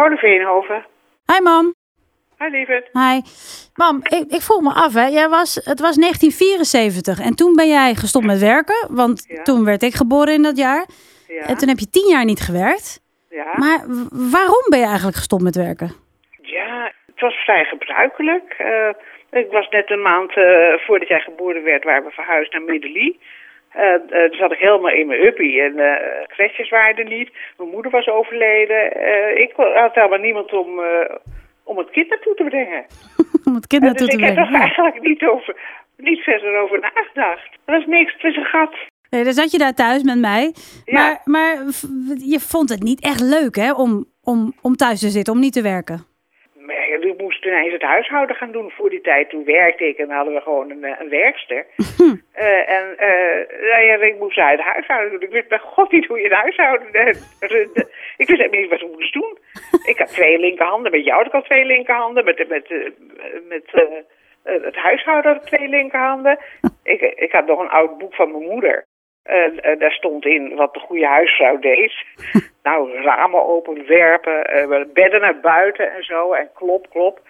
Paula Veenhoven. Hi mam. Hi lieverd. Hi. Mam, ik, ik vroeg me af, hè. Jij was, het was 1974 en toen ben jij gestopt met werken. Want Ja. toen werd ik geboren in dat jaar. Ja. En toen heb je tien jaar niet gewerkt. ja. Maar waarom ben je eigenlijk gestopt met werken? ja, het was vrij gebruikelijk. Eh, ik was net een maand eh, voordat jij geboren werd, waren we verhuisd naar Middelie. Toen zat ik helemaal in mijn uppie en crèches waren er niet. Mijn moeder was overleden. Eh, ik had helemaal niemand om, om het kind naartoe te brengen. Om het kind naartoe dus te ik heb brengen. er eigenlijk niet, over, niet verder over nagedacht. Er was niks, het is een gat. Nee, dan zat je daar thuis met mij. Ja. Maar, maar je vond het niet echt leuk, hè? Om, om, om thuis te zitten, om niet te werken. Ik moest ineens het huishouden gaan doen voor die tijd. Toen werkte ik en hadden we gewoon een, eh, een werkster. Eh, en eh, nou ja, ik moest het huishouden doen. Ik wist bij god niet hoe je het huishouden. Ik wist helemaal niet wat ik moest doen. Ik had twee linkerhanden. Met jou had ik al twee linkerhanden. Met, met, met het huishouden had ik twee linkerhanden. Ik, ik had nog een oud boek van mijn moeder. En daar stond in wat de goede huisvrouw deed. nou, ramen openwerpen, eh, bedden naar buiten en zo. En klop, klop.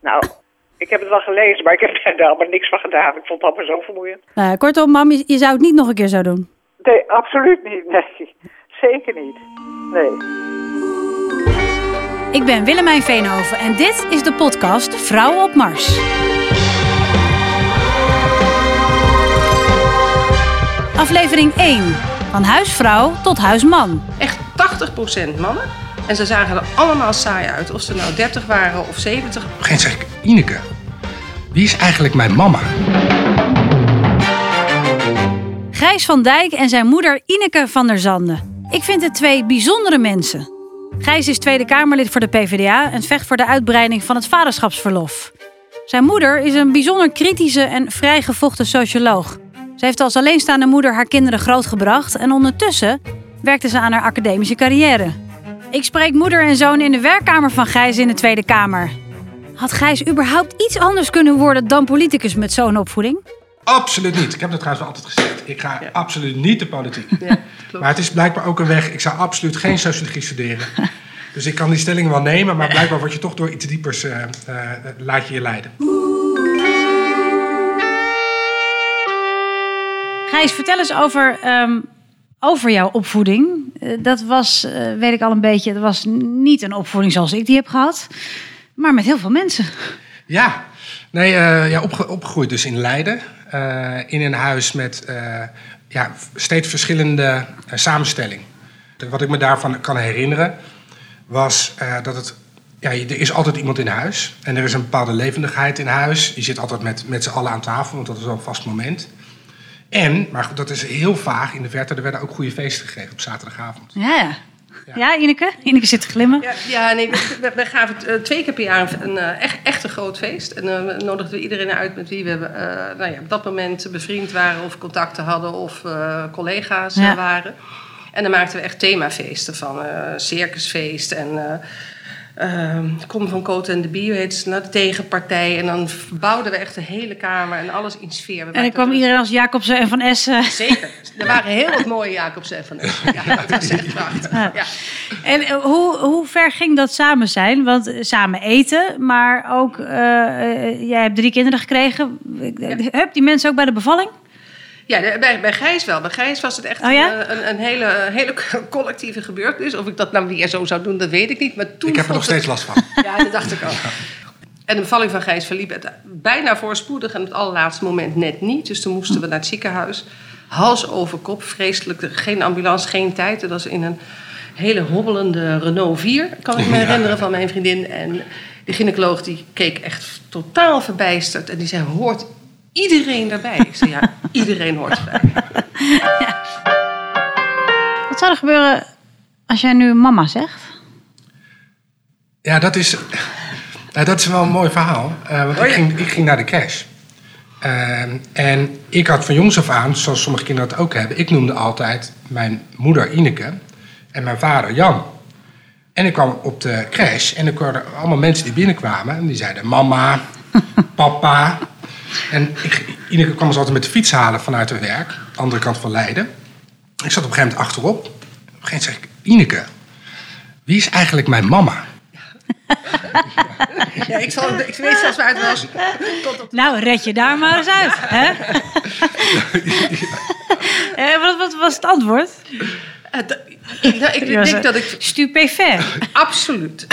Nou, ik heb het wel gelezen, maar ik heb daar allemaal niks van gedaan. Ik vond het allemaal zo vermoeiend. Nou, kortom, mam, je, je zou het niet nog een keer zo doen. Nee, absoluut niet. Nee, zeker niet. Nee. Ik ben Willemijn Veenhoven en dit is de podcast Vrouwen op Mars. Aflevering 1. Van huisvrouw tot huisman. Echt 80% mannen. En ze zagen er allemaal saai uit. Of ze nou 30 waren of 70. Op een gegeven moment zeg ik, Ineke, wie is eigenlijk mijn mama? Gijs van Dijk en zijn moeder Ineke van der Zanden. Ik vind het twee bijzondere mensen. Gijs is Tweede Kamerlid voor de PvdA en vecht voor de uitbreiding van het vaderschapsverlof. Zijn moeder is een bijzonder kritische en vrijgevochten socioloog. Ze heeft als alleenstaande moeder haar kinderen grootgebracht en ondertussen werkte ze aan haar academische carrière. Ik spreek moeder en zoon in de werkkamer van Gijs in de Tweede Kamer. Had Gijs überhaupt iets anders kunnen worden dan politicus met zo'n opvoeding? Absoluut niet. Ik heb dat trouwens wel altijd gezegd. Ik ga absoluut niet de politiek. maar het is blijkbaar ook een weg. Ik zou absoluut geen sociologie studeren. Dus ik kan die stelling wel nemen, maar blijkbaar word je toch door iets diepers eh, eh, laat je je leiden. Gijs, vertel eens over, ehm, over jouw opvoeding. Eh, dat was, eh, weet ik al een beetje, dat was niet een opvoeding zoals ik die heb gehad. Maar met heel veel mensen. Ja, nee, eh, ja opge- opgegroeid dus in Leiden. in een huis met ja, steeds verschillende samenstelling. Wat ik me daarvan kan herinneren was dat het... Ja, er is altijd iemand in huis. En er is een bepaalde levendigheid in huis. Je zit altijd met, met z'n allen aan tafel, want dat is wel een vast moment. En, maar goed, dat is heel vaag in de verte. Er werden ook goede feesten gegeven op zaterdagavond. Ja, ja. Ja, Ineke? Ineke zit te glimmen. Ja, ja nee, we, we, gaven eh, twee keer per jaar een, een eh, echt, echt een groot feest. En dan nodigden we iedereen uit met wie we eh, nou ja, op dat moment bevriend waren... of contacten hadden of eh, collega's eh, Ja. waren. En dan maakten we echt themafeesten van eh, circusfeest en... eh ehm, Kom van Koten en de Bio heet ze, nou, de tegenpartij. En dan bouwden we echt de hele kamer en alles in sfeer. We En dan kwam er- iedereen als Jacobsen en Van Essen. Zeker. Er waren heel wat mooie Jacobsen van Essen. Ja, dat was echt prachtig. Ja. Ja. En eh, hoe, hoe ver ging dat samen zijn? Want eh, samen eten, maar ook... eh, jij hebt drie kinderen gekregen. Heb die mensen ook bij de bevalling? Ja, de- bij, bij Gijs wel. Bij Gijs was het echt Oh ja? een, een, een hele, hele collectieve gebeurtenis. Of ik dat nou weer zo zou doen, dat weet ik niet. Maar toen Ik heb er nog steeds last van. Ja, dat dacht ik ook. En de bevalling van Gijs verliep het bijna voorspoedig. En op het allerlaatste moment net niet. Dus toen moesten we naar het ziekenhuis. Hals over kop, vreselijk. Geen ambulance, geen tijd. Dat was in een hele hobbelende Renault 4, kan ik me Ja. herinneren van mijn vriendin. En die gynaecoloog die keek echt totaal verbijsterd. En die zei, hoort iedereen daarbij? Ik zei, ja, iedereen hoort erbij. Wat zou er gebeuren als jij nu mama zegt? Ja, dat is, nou, dat is wel een mooi verhaal. Eh, want Oh, ik, ging, ik ging naar de crash. Ehm, en ik had van jongs af aan, zoals sommige kinderen dat ook hebben... ik noemde altijd mijn moeder Ineke en mijn vader Jan. En ik kwam op de crash en ik hoorde allemaal mensen die binnenkwamen... en die zeiden mama, papa. En ik, Ineke kwam ze altijd met de fiets halen vanuit haar werk... andere kant van Leiden. Ik zat op een gegeven moment achterop. Op een gegeven moment zeg ik, Ineke, wie is eigenlijk mijn mama? Ja, ik, zal, ik weet zelfs waar het was. Tot op Nou, red je daar maar eens uit. Hè? Eh, wat, wat was het antwoord? Ik, nou, ik denk dat ik Stupefait. absoluut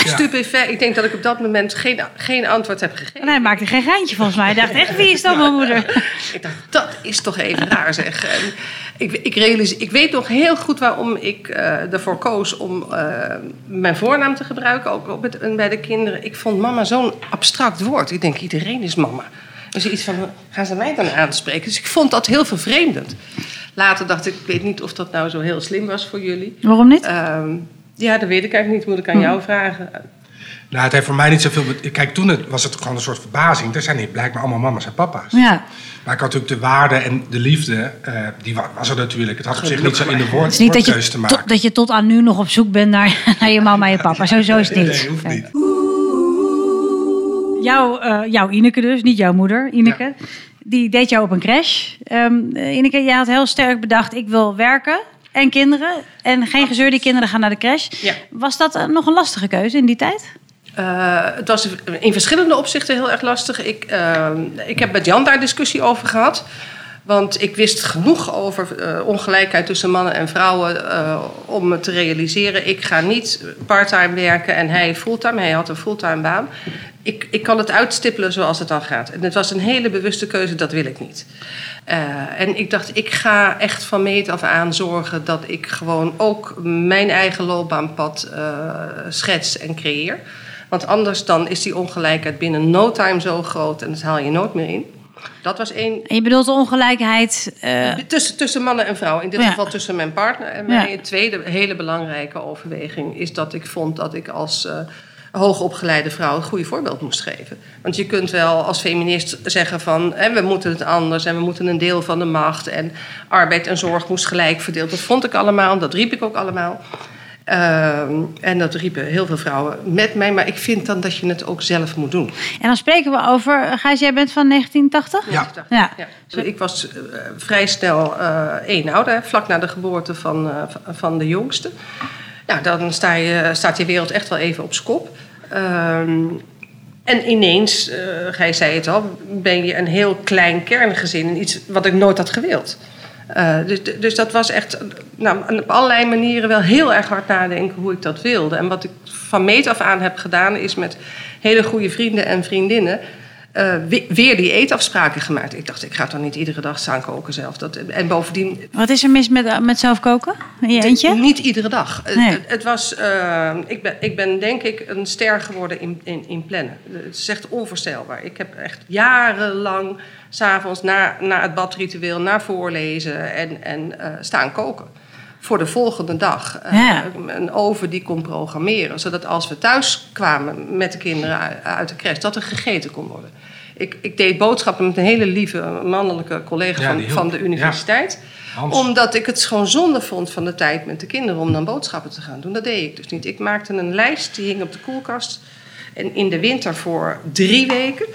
Ja. Ik denk dat ik op dat moment geen, geen antwoord heb gegeven. En hij maakte geen geintje volgens mij. Hij dacht echt, wie is dan mijn moeder? Ik dacht, dat is toch even raar zeg. En ik, ik, realiseer, ik weet nog heel goed waarom ik eh, ervoor koos om eh, mijn voornaam te gebruiken, ook op het, bij de kinderen. Ik vond mama zo'n abstract woord. Ik denk, iedereen is mama. Dus iets van, gaan ze mij dan aanspreken? Dus ik vond dat heel vervreemdend. Later dacht ik, ik weet niet of dat nou zo heel slim was voor jullie. Waarom niet? Ehm, ja, dat weet ik eigenlijk niet. Moet ik aan jou vragen. Nou, het heeft voor mij niet zoveel... Kijk, toen het, was het gewoon een soort verbazing. Er zijn hier blijkbaar allemaal mama's en papa's. Ja. Maar ik had natuurlijk de waarde en de liefde, eh, die wa- was er natuurlijk. Het had op zich niet zo in de woord, Het is niet dat te je, maken. tot, dat je tot aan nu nog op zoek bent naar, naar je mama en je papa. Sowieso is het niet. Nee, hoeft niet. Jouw, eh, jouw Ineke dus, niet jouw moeder, Ineke. Die deed jou op een crash. Ehm eh, Ineke, jij had heel sterk bedacht, ik wil werken en kinderen. En geen gezeur, die kinderen gaan naar de crash. Ja. Was dat eh, nog een lastige keuze in die tijd? Eh, het was in verschillende opzichten heel erg lastig. Ik, eh, ik heb met Jan daar discussie over gehad. Want ik wist genoeg over ongelijkheid tussen mannen en vrouwen om me te realiseren. Ik ga niet parttime werken en hij fulltime. Hij had een fulltime baan. Ik, ik kan het uitstippelen zoals het dan gaat. En het was een hele bewuste keuze, dat wil ik niet. Eh, en ik dacht, ik ga echt van meet af aan zorgen dat ik gewoon ook mijn eigen loopbaanpad eh, schets en creëer. Want anders dan is die ongelijkheid binnen no time zo groot en dat haal je nooit meer in. Dat was één. En je bedoelt de ongelijkheid... eh, Tussen, tussen mannen en vrouwen, in dit Ja. geval tussen mijn partner en mij. Ja. Een tweede hele belangrijke overweging is dat ik vond dat ik als hoogopgeleide vrouw een goede voorbeeld moest geven. Want je kunt wel als feminist zeggen van hè, we moeten het anders en we moeten een deel van de macht en arbeid en zorg moest gelijk verdeeld. Dat vond ik allemaal, dat riep ik ook allemaal. Ehm, en dat riepen heel veel vrouwen met mij, maar ik vind dan dat je het ook zelf moet doen. en dan spreken we over... eh, Gijs, jij bent van 1980? Ja. Ja. Ja. Dus ik was eh, vrij snel eh één ouder, vlak na de geboorte van, van- de jongste. Nou, dan sta je, staat je wereld echt wel even op zijn Ehm, en ineens, eh Gijs zei het al, ben je een heel klein kerngezin. En iets wat ik nooit had gewild. Eh, dus, dus dat was echt nou, op allerlei manieren wel heel erg hard nadenken hoe ik dat wilde. En wat ik van meet af aan heb gedaan, is met hele goede vrienden en vriendinnen eh, we- weer die eetafspraken gemaakt. Ik dacht, ik ga toch niet iedere dag staan koken zelf. Dat, en bovendien, Wat is er mis met, eh, met zelf koken? In je eentje? niet iedere dag. Het- Nee. Het, het was, eh, ik, ben, ik ben denk ik een ster geworden in, in, in plannen. Het is echt onvoorstelbaar. Ik heb echt jarenlang s'avonds na, na het badritueel, na voorlezen en, en eh, staan koken. Voor de volgende dag. Eh, Ja. Een oven die kon programmeren. Zodat als we thuis kwamen met de kinderen uit, de crash, dat er gegeten kon worden. Ik, ik deed boodschappen met een hele lieve mannelijke collega Ja, van, van de universiteit. Omdat ik het gewoon zonde vond van de tijd met de kinderen om dan boodschappen te gaan doen. Dat deed ik dus niet. Ik maakte een lijst, die hing op de koelkast. En in de winter voor drie weken.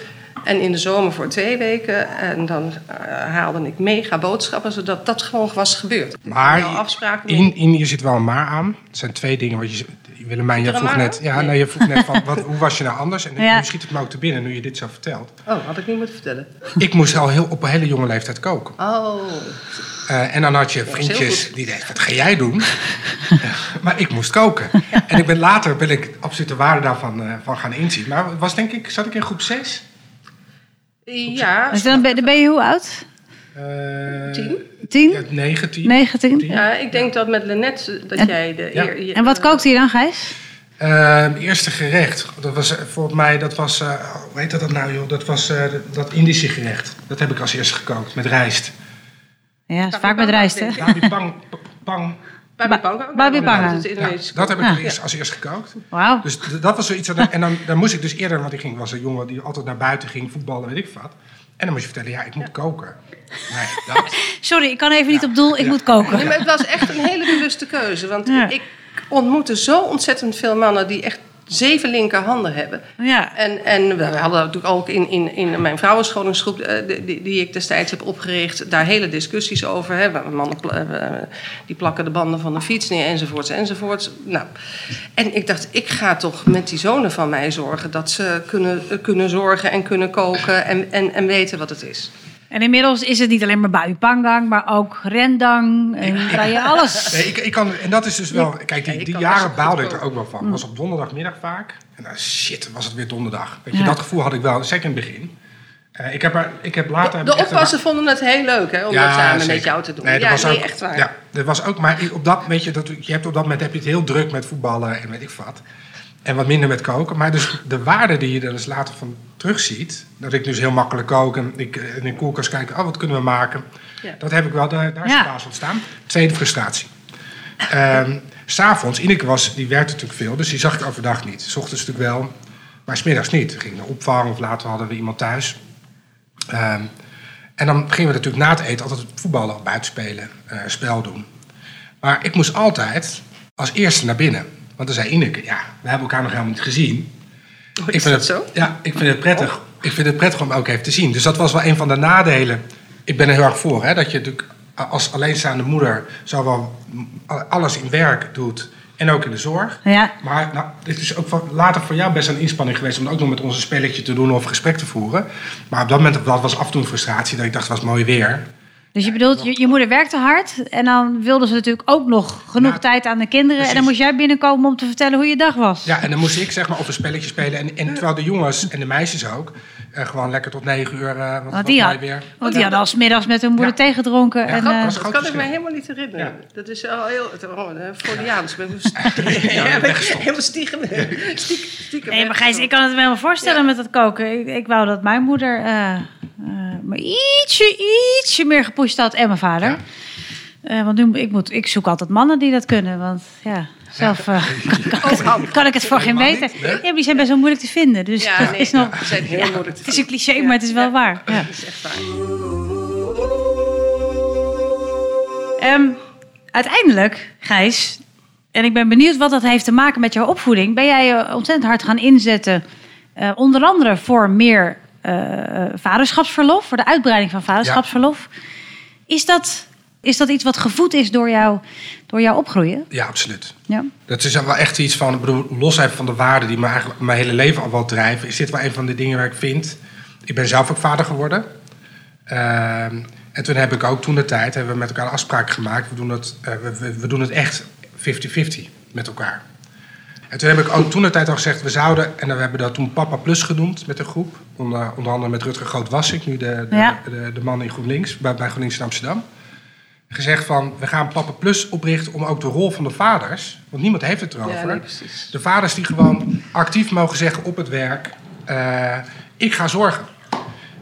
En in de zomer voor twee weken. En dan eh, haalde ik mega boodschappen, zodat dat gewoon was gebeurd. Maar Wel afspraken in, in je zit wel een maar aan. Het zijn twee dingen wat je... Willemijn, jij een vroeg net, ja, Nee. nee, je vroeg net van, wat, hoe was je nou anders? En Ja. nu schiet het me ook te binnen, nu je dit zo vertelt. Oh, had ik niet moeten vertellen. Ik moest al heel, op een hele jonge leeftijd koken. Oh, Eh, en dan had je vriendjes die deden, wat ga jij doen? maar ik moest koken. En ik ben later ben ik absoluut de waarde daarvan eh, van gaan inzien. Maar was denk ik, zat ik in groep 6? Ja. Dus dan ben, dan ben je hoe oud? Uh, Tien? Tien? Ja, 9, 10. 19? Ja, ik denk dat met Lennet dat En- jij de Ja. eer- je- En wat kookt hij dan, Gijs? Eh, eerste gerecht, dat was eh, volgens mij, dat was, eh, hoe heet dat nou joh? Dat was eh, dat Indische gerecht. Dat heb ik als eerste gekookt, met rijst. Ja, is vaak met rijst, hè? Pang, pang. Babi Panga. Babi Panga. Dat is het Ja, Indonesische dat heb ik Ja. als eerst, als eerst gekookt. Wauw. Dus dat was zoiets. dat- En dan, dan moest ik dus eerder, want ik ging, was een jongen die altijd naar buiten ging, voetballen, weet ik wat. En dan moest je vertellen, ja, ik moet koken. Nee, dat. Sorry, ik kan even niet op doel, ik moet Nee, koken. maar het was echt een hele bewuste keuze. Want Ja. ik ontmoette zo ontzettend veel mannen die echt zeven linkerhanden hebben. Ja. En, en we hadden natuurlijk ook in, in, in mijn vrouwenscholingsgroep, eh, die, die- die ik destijds heb opgericht, daar hele discussies over. Hè. Mannen eh, die plakken de banden van de fiets neer, enzovoorts, enzovoorts. Nou, en ik dacht, ik ga toch met die zonen van mij zorgen dat ze kunnen, kunnen zorgen en kunnen koken en, en, en weten wat het is. En inmiddels is het niet alleen maar buipangang, maar ook rendang. En je alles. Nee, ik, ik kan, en dat is dus wel... Kijk, Ja, die, die jaren baalde ik er ook wel van. Het was op donderdagmiddag vaak. En dan, shit, was het weer donderdag. Weet je, Ja. dat gevoel had ik wel, zeker in het begin. Eh, ik, heb er, ik heb later... De echt een- oppassen vonden het heel leuk hè, om dat samen met jou te doen. Nee, dat ja, was nee, ook- echt waar. Ja, dat was ook, maar op dat, weet je, dat, je hebt op dat moment heb je het heel druk met voetballen en weet ik wat. En wat minder met koken. Maar dus de waarde die je er dus later van terugziet. Dat ik dus heel makkelijk kook en ik eh, in de koelkast kijk, oh wat kunnen we maken. Ja. Dat heb ik wel, daar, daar is Ja. de baas ontstaan. Tweede frustratie. Ehm, S'avonds, Ineke was, die werkte natuurlijk veel, dus die zag ik overdag niet. S ochtends natuurlijk wel, maar smiddags niet. We gingen naar opvang of later hadden we iemand thuis. Ehm, en dan gingen we natuurlijk na het eten altijd voetballen, of buiten spelen, eh, spel doen. Maar ik moest altijd als eerste naar binnen. Want dan zei Ineke, ja, we hebben elkaar nog helemaal niet gezien. Oh, ik is vind dat het, zo? Ja, ik vind het prettig. Ik vind het prettig om ook even te zien. Dus dat was wel een van de nadelen. Ik ben er heel erg voor, hè, dat je natuurlijk als alleenstaande moeder zowel alles in werk doet en ook in de zorg. Ja. Maar nou, dit is ook van, later voor jou best een inspanning geweest om ook nog met ons een spelletje te doen of gesprek te voeren. Maar op dat moment dat was af en toe een frustratie dat ik dacht, het was mooi weer. Dus je bedoelt, je, je moeder werkte hard en dan wilde ze natuurlijk ook nog genoeg Nou, tijd aan de kinderen. En dan moest jij binnenkomen om te vertellen hoe je dag was. Ja, en dan moest ik zeg maar of een spelletje spelen. En, en terwijl de jongens en de meisjes ook eh, gewoon lekker tot negen uur. eh want die, had, weer. want die hadden als middags met hun moeder Ja. thee gedronken. en, dat eh, Dat kan ik me helemaal niet herinneren. Ja. Dat is al heel oh, Freudiaans. Helemaal stiekem. stiekem, stiekem Nee, maar Gijs, ik kan het me wel voorstellen Ja. met dat koken. Ik, ik wou dat mijn moeder eh, me ietsje, ietsje meer gepusht had en mijn vader. Ja. Eh, want nu, ik, moet, ik zoek altijd mannen die dat kunnen. Want ja, zelf eh, kan, kan, ik het- kan ik het voor geen weten. nee? Ja, maar die zijn best wel moeilijk te vinden. Dus Ja, nee, is nog... ze zijn heel moeilijk te Het is een cliché, maar het is wel Ja. waar. Ja. Dat is echt waar. Ehm, uiteindelijk, Gijs, en ik ben benieuwd wat dat heeft te maken met jouw opvoeding, ben jij je ontzettend hard gaan inzetten, eh, onder andere voor meer vaderschapsverlof, voor de uitbreiding van vaderschapsverlof. Is, dat, is dat iets wat gevoed is door, jou, door jouw opgroeien? Ja, absoluut. Ja. Dat is wel echt iets van, ik bedoel, los even van de waarden die me eigenlijk mijn hele leven al wel drijven, is dit wel een van de dingen waar ik vind. Ik ben zelf ook vader geworden. Ehm, en toen heb ik ook toen de tijd, hebben we met elkaar afspraak gemaakt. We doen het, eh, we, we, we doen het echt 50-50 met elkaar. En toen heb ik ook toen de tijd al gezegd, we zouden, en we hebben dat toen Papa Plus genoemd met een groep. Onder, onder andere met Rutger Groot-Wassink, nu de, de, Ja. de, de man in GroenLinks, bij, bij GroenLinks in Amsterdam. Gezegd van, we gaan Papa Plus oprichten om ook de rol van de vaders, want niemand heeft het erover. Ja, nee. De vaders die gewoon actief mogen zeggen op het werk: eh, ik ga zorgen.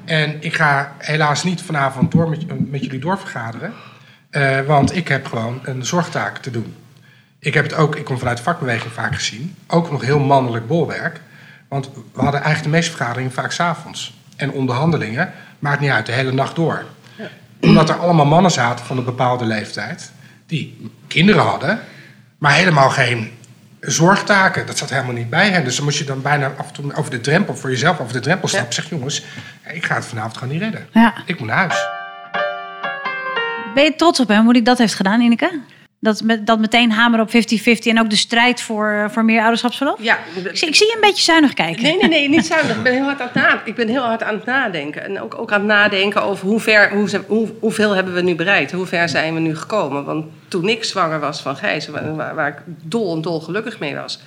En ik ga helaas niet vanavond door met, met jullie doorvergaderen, eh, want ik heb gewoon een zorgtaak te doen. Ik heb het ook, ik kom vanuit de vakbeweging vaak gezien, ook nog heel mannelijk bolwerk. Want we hadden eigenlijk de meeste vergaderingen vaak s'avonds. En onderhandelingen, maakt niet uit, de hele nacht door. Omdat er allemaal mannen zaten van een bepaalde leeftijd, die kinderen hadden, maar helemaal geen zorgtaken. Dat zat helemaal niet bij hen. Dus dan moest je dan bijna af en toe over de drempel, voor jezelf over de drempel stappen. Zeg jongens, ik ga het vanavond gewoon niet redden. Ja. Ik moet naar huis. Ben je trots op hem, hoe hij dat heeft gedaan, Ineke? Dat, met, dat meteen hameren op 50-50 en ook de strijd voor, voor meer ouderschapsverlof? Ja, Ik, zie- ik zie je een beetje zuinig kijken. Nee, nee, nee, niet zuinig. Ik ben heel hard aan het, na, ik ben heel hard aan het nadenken. En ook, ook aan het nadenken over hoe ver, hoe, hoe, hoeveel hebben we nu bereikt? Hoe ver zijn we nu gekomen? Want toen ik zwanger was van Gijs, waar, ik dol en dol gelukkig mee was...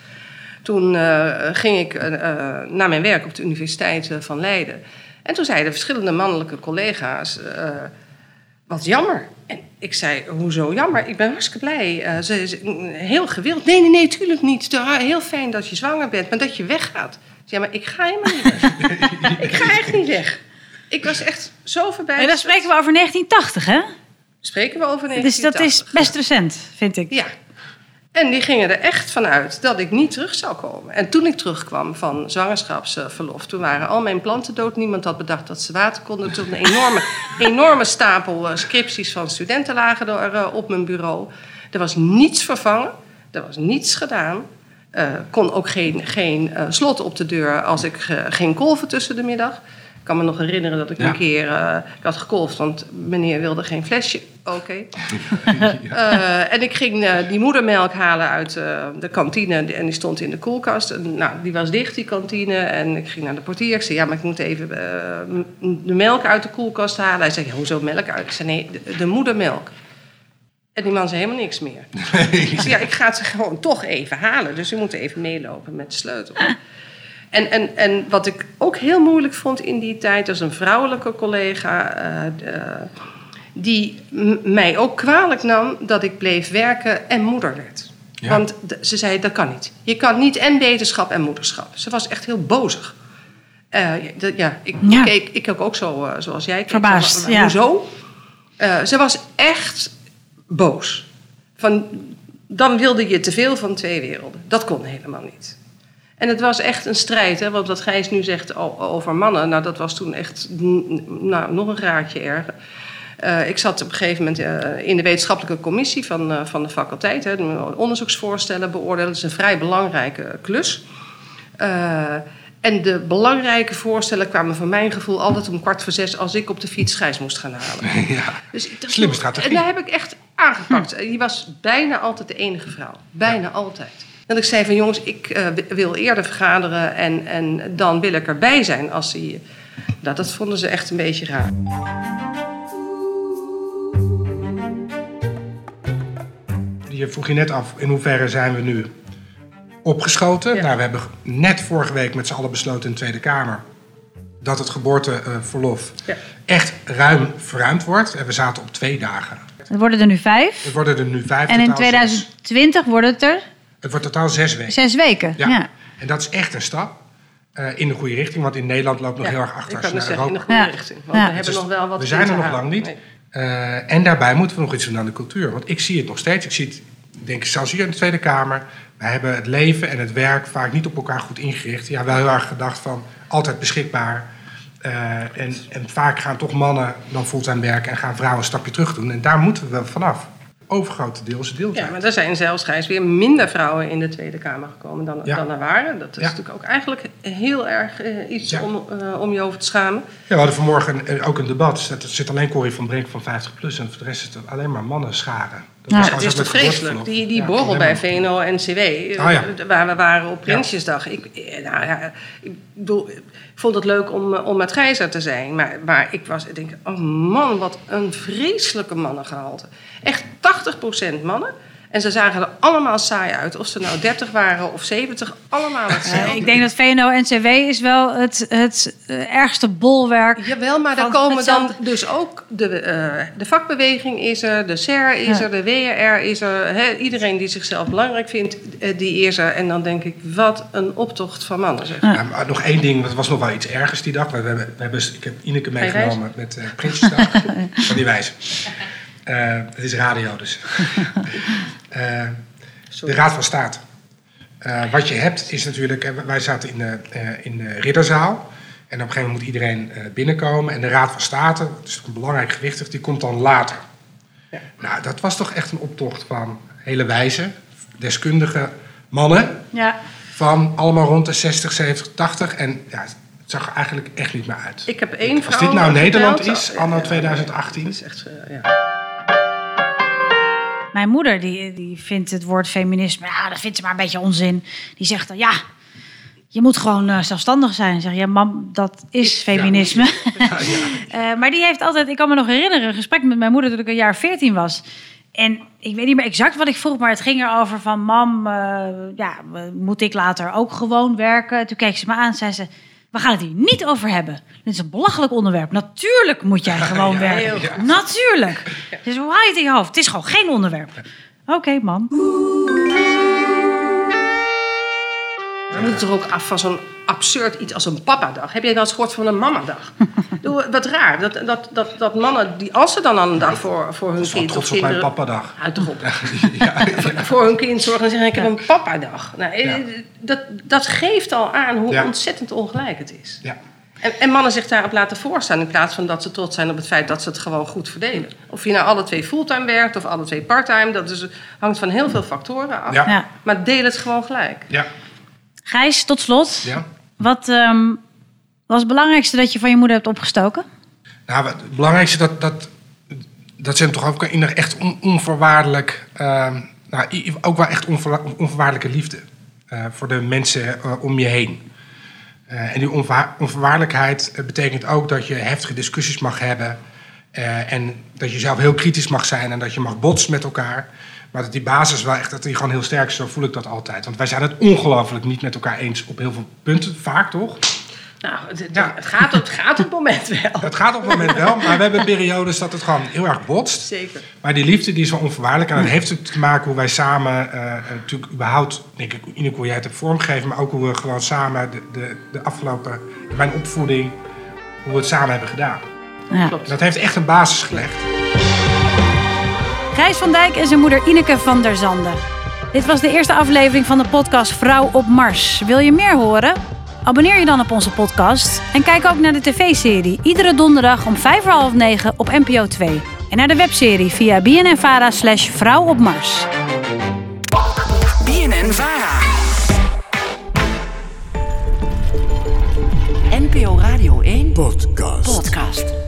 toen eh, ging ik eh, eh, naar mijn werk op de Universiteit eh, van Leiden. En toen zeiden verschillende mannelijke collega's... eh, wat jammer. En ik zei, hoezo jammer? Ik ben hartstikke blij. Eh, ze is heel gewild. Nee, nee, nee, tuurlijk niet. Het is Heel fijn dat je zwanger bent, maar dat je weggaat. Ja, maar ik ga helemaal niet weg. ik ga echt niet weg. Ik was echt zo voorbij. Nee, dan spreken we over 1980, hè? Spreken we over Dus dat is 1980. best recent, vind ik. Ja. En die gingen er echt vanuit dat ik niet terug zou komen. En toen ik terugkwam van zwangerschapsverlof, toen waren al mijn planten dood. Niemand had bedacht dat ze water konden. Toen een enorme, enorme stapel eh, scripties van studenten lagen er eh, op mijn bureau. Er was niets vervangen, er was niets gedaan. eh, kon ook geen, geen slot op de deur als ik eh, ging kolven tussen de middag. Ik kan me nog herinneren dat ik Ja. een keer eh, ik had gekolfd, want meneer wilde geen flesje. Oké. Eh, en ik ging eh, die moedermelk halen uit eh, de kantine en die stond in de koelkast. En, nou, die was dicht, die kantine. En ik ging naar de portier. Ik zei, ja, maar ik moet even eh, de melk uit de koelkast halen. Hij zei, hoezo melk uit? Ik zei, nee, de, de moedermelk. En die man zei helemaal niks meer. Ik zei, ja, ik ga het gewoon toch even halen. Dus u moet even meelopen met de sleutel. En, en, en wat ik ook heel moeilijk vond in die tijd... was een vrouwelijke collega... eh, de- die mij ook kwalijk nam dat ik bleef werken en moeder werd. Ja. Want de- ze zei, dat kan niet. Je kan niet en wetenschap en moederschap. Ze was echt heel bozig. Eh, ja, ik, Ja. keek ik keek ook zo eh, zoals jij keek. Verbaasd, ja. Hoezo? Eh, ze was echt boos. Van, dan wilde je te veel van twee werelden. Dat kon helemaal niet. En het was echt een strijd, hè, want wat Gijs nu zegt over mannen, nou, dat was toen echt nou, nog een graadje erger. Eh, ik zat op een gegeven moment eh, in de wetenschappelijke commissie van, eh, van de faculteit. Hè, de onderzoeksvoorstellen beoordelen. Dat is een vrij belangrijke klus. En de belangrijke voorstellen kwamen van mijn gevoel altijd om kwart voor zes als ik op de fiets Gijs moest gaan halen. ja. Dus dacht, Slimme joh, strategie. En daar heb ik echt aangepakt. Die was bijna altijd de enige vrouw. Bijna altijd. Dat ik zei van jongens, ik eh, wil eerder vergaderen en, en dan wil ik erbij zijn als die... Nou, dat vonden ze echt een beetje raar. Je vroeg je net af, in hoeverre zijn we nu opgeschoten? Ja. Nou, we hebben net vorige week met z'n allen besloten in de Tweede Kamer... dat het geboorteverlof Ja. echt ruim verruimd wordt. En we zaten op twee dagen. Het worden er nu vijf. Het worden er nu vijf, En in totaal zes. 2020 wordt het er Het wordt totaal zes weken. zes weken. Ja. Ja. En dat is echt een stap eh, in de goede richting. Want in Nederland loopt nog Ja, heel erg achter Ik als dus naar zeggen, in de Europa... goede Ja. richting. Want Ja. we hebben Dus nog wel wat we zijn er nog lang niet. Nee. Eh, en daarbij moeten we nog iets doen aan de cultuur. Want ik zie het nog steeds. Ik zie het, denk ik, zelfs hier in de Tweede Kamer. Wij hebben het leven en het werk vaak niet op elkaar goed ingericht. Ja, wel heel erg gedacht van altijd beschikbaar. Eh, en, en vaak gaan toch mannen dan fulltime werken en gaan vrouwen een stapje terug doen. En daar moeten we wel vanaf. Overgrote deel is het deel Ja, maar er zijn zelfs weer minder vrouwen in de Tweede Kamer gekomen dan, Ja. dan er waren. Dat is Ja. natuurlijk ook eigenlijk heel erg eh, iets Ja. om, eh, om je over te schamen. Ja, we hadden vanmorgen ook een debat. Er zit alleen Corrie van Brink van 50 plus en voor de rest het alleen maar mannen scharen. Dat Ja, was Het is toch vreselijk? Die, die Ja, borrel bij. VNO-NCW, eh, ja. waar we waren op Prinsjesdag. Ik, eh, nou ja, ik, bedoel, ik vond het leuk om, eh, om met Gijzer te zijn. Maar, maar ik was, ik denk, oh man, wat een vreselijke mannengehalte. Echt 80% mannen. En ze zagen er allemaal saai uit. Of ze nou 30 waren of 70, allemaal hetzelfde. Eh, ik denk dat VNO-NCW is wel het, het eh, ergste bolwerk. Jawel, maar daar komen dan dus ook de, eh, de vakbeweging is er, de SER is Ja. er, de WRR is er. Hè, iedereen die zichzelf belangrijk vindt, die is er. En dan denk ik, wat een optocht van mannen. Zeg. Ja, maar nog één ding, dat was nog wel iets ergers die dag. We hebben, we hebben, ik heb Ineke meegenomen met eh Prinsjesdag. van die wijze. Eh, het is radio dus. Eh, de Raad van State. Eh, wat je hebt is natuurlijk, eh, wij zaten in de, eh, in de ridderzaal. En op een gegeven moment moet iedereen eh, binnenkomen. En de Raad van State, dat is een belangrijk gewichtig, die komt dan later. Nou, dat was toch echt een optocht van hele wijze, deskundige mannen Ja. van allemaal rond de 60, 70, 80. En ja, het zag er eigenlijk echt niet meer uit. Ik heb één Als vrouw dit nou Nederland verteld- is, anno Ja, 2018. Dat is echt, ja. Mijn moeder die, die vindt het woord feminisme, ja, dat vindt ze maar een beetje onzin. Die zegt dan, ja, je moet gewoon eh, zelfstandig zijn. Zeg je, ja, mam, dat is feminisme. Eh, maar die heeft altijd, ik kan me nog herinneren, een gesprek met mijn moeder toen ik een jaar 14 was. En ik weet niet meer exact wat ik vroeg, maar het ging erover van, mam, eh, ja, moet ik later ook gewoon werken? Toen keek ze me aan en zei ze, we gaan het hier niet over hebben. Dit is een belachelijk onderwerp. Natuurlijk moet jij gewoon Ja, werken. ja. Natuurlijk. Dus je het in je hoofd? Het is gewoon geen onderwerp. Oké, mam. We moeten toch ook af van zo'n absurd iets als een papadag. Heb jij wel eens gehoord van een mamadag? Wat raar. Dat, dat, dat, dat mannen, die, als ze dan al een dag voor, voor hun Ik ben kind of trots op mijn kinderen... papadag. Houd toch op. Ja, ja. Voor hun kind zorgen en zeggen, ik heb een papadag. Nou, eh, Ja. dat, dat geeft al aan hoe Ja. ontzettend ongelijk het is. Ja. En, en mannen zich daarop laten voorstaan in plaats van dat ze trots zijn op het feit dat ze het gewoon goed verdelen. Of je nou alle twee fulltime werkt of alle twee parttime, dat is, hangt van heel veel factoren af. Ja. Ja. Maar deel het gewoon gelijk. Ja, Gijs, tot slot. ja. Wat ehm, was het belangrijkste dat je van je moeder hebt opgestoken? Nou, het belangrijkste dat, dat, dat hem toch ook echt on- onvoorwaardelijk, ehm, nou, ook wel echt onvoor- onvoorwaardelijke liefde eh, voor de mensen eh, om je heen. Eh, en die onvoor- onvoorwaardelijkheid betekent ook dat je heftige discussies mag hebben en dat je zelf heel kritisch mag zijn en dat je mag botsen met elkaar. Maar dat die basis wel echt, dat die gewoon heel sterk is, zo voel ik dat altijd. Want wij zijn het ongelooflijk niet met elkaar eens op heel veel punten, vaak toch? Nou, het, het- Ja. het gaat, op, het gaat op het moment wel. Het gaat op het moment wel, maar we hebben periodes dat het gewoon heel erg botst. Zeker. Maar die liefde die is wel onvoorwaardelijk. En dat heeft ook te maken hoe wij samen, eh, eh, natuurlijk überhaupt, denk ik, Ineke, hoe jij het hebt vormgegeven, maar ook hoe we gewoon samen de, de, de afgelopen, mijn opvoeding, hoe we het samen hebben gedaan. Ja. Klopt. Dat heeft echt een basis gelegd. Gijs van Dijk en zijn moeder Ineke van der Zanden. Dit was de eerste aflevering van de podcast Vrouw op Mars. Wil je meer horen? Abonneer je dan op onze podcast en kijk ook naar de tv-serie iedere donderdag om vijf voor half negen op NPO 2. En naar de webserie via bnnvara slash Vrouw op Mars. BNN Vara. NPO Radio 1 Podcast.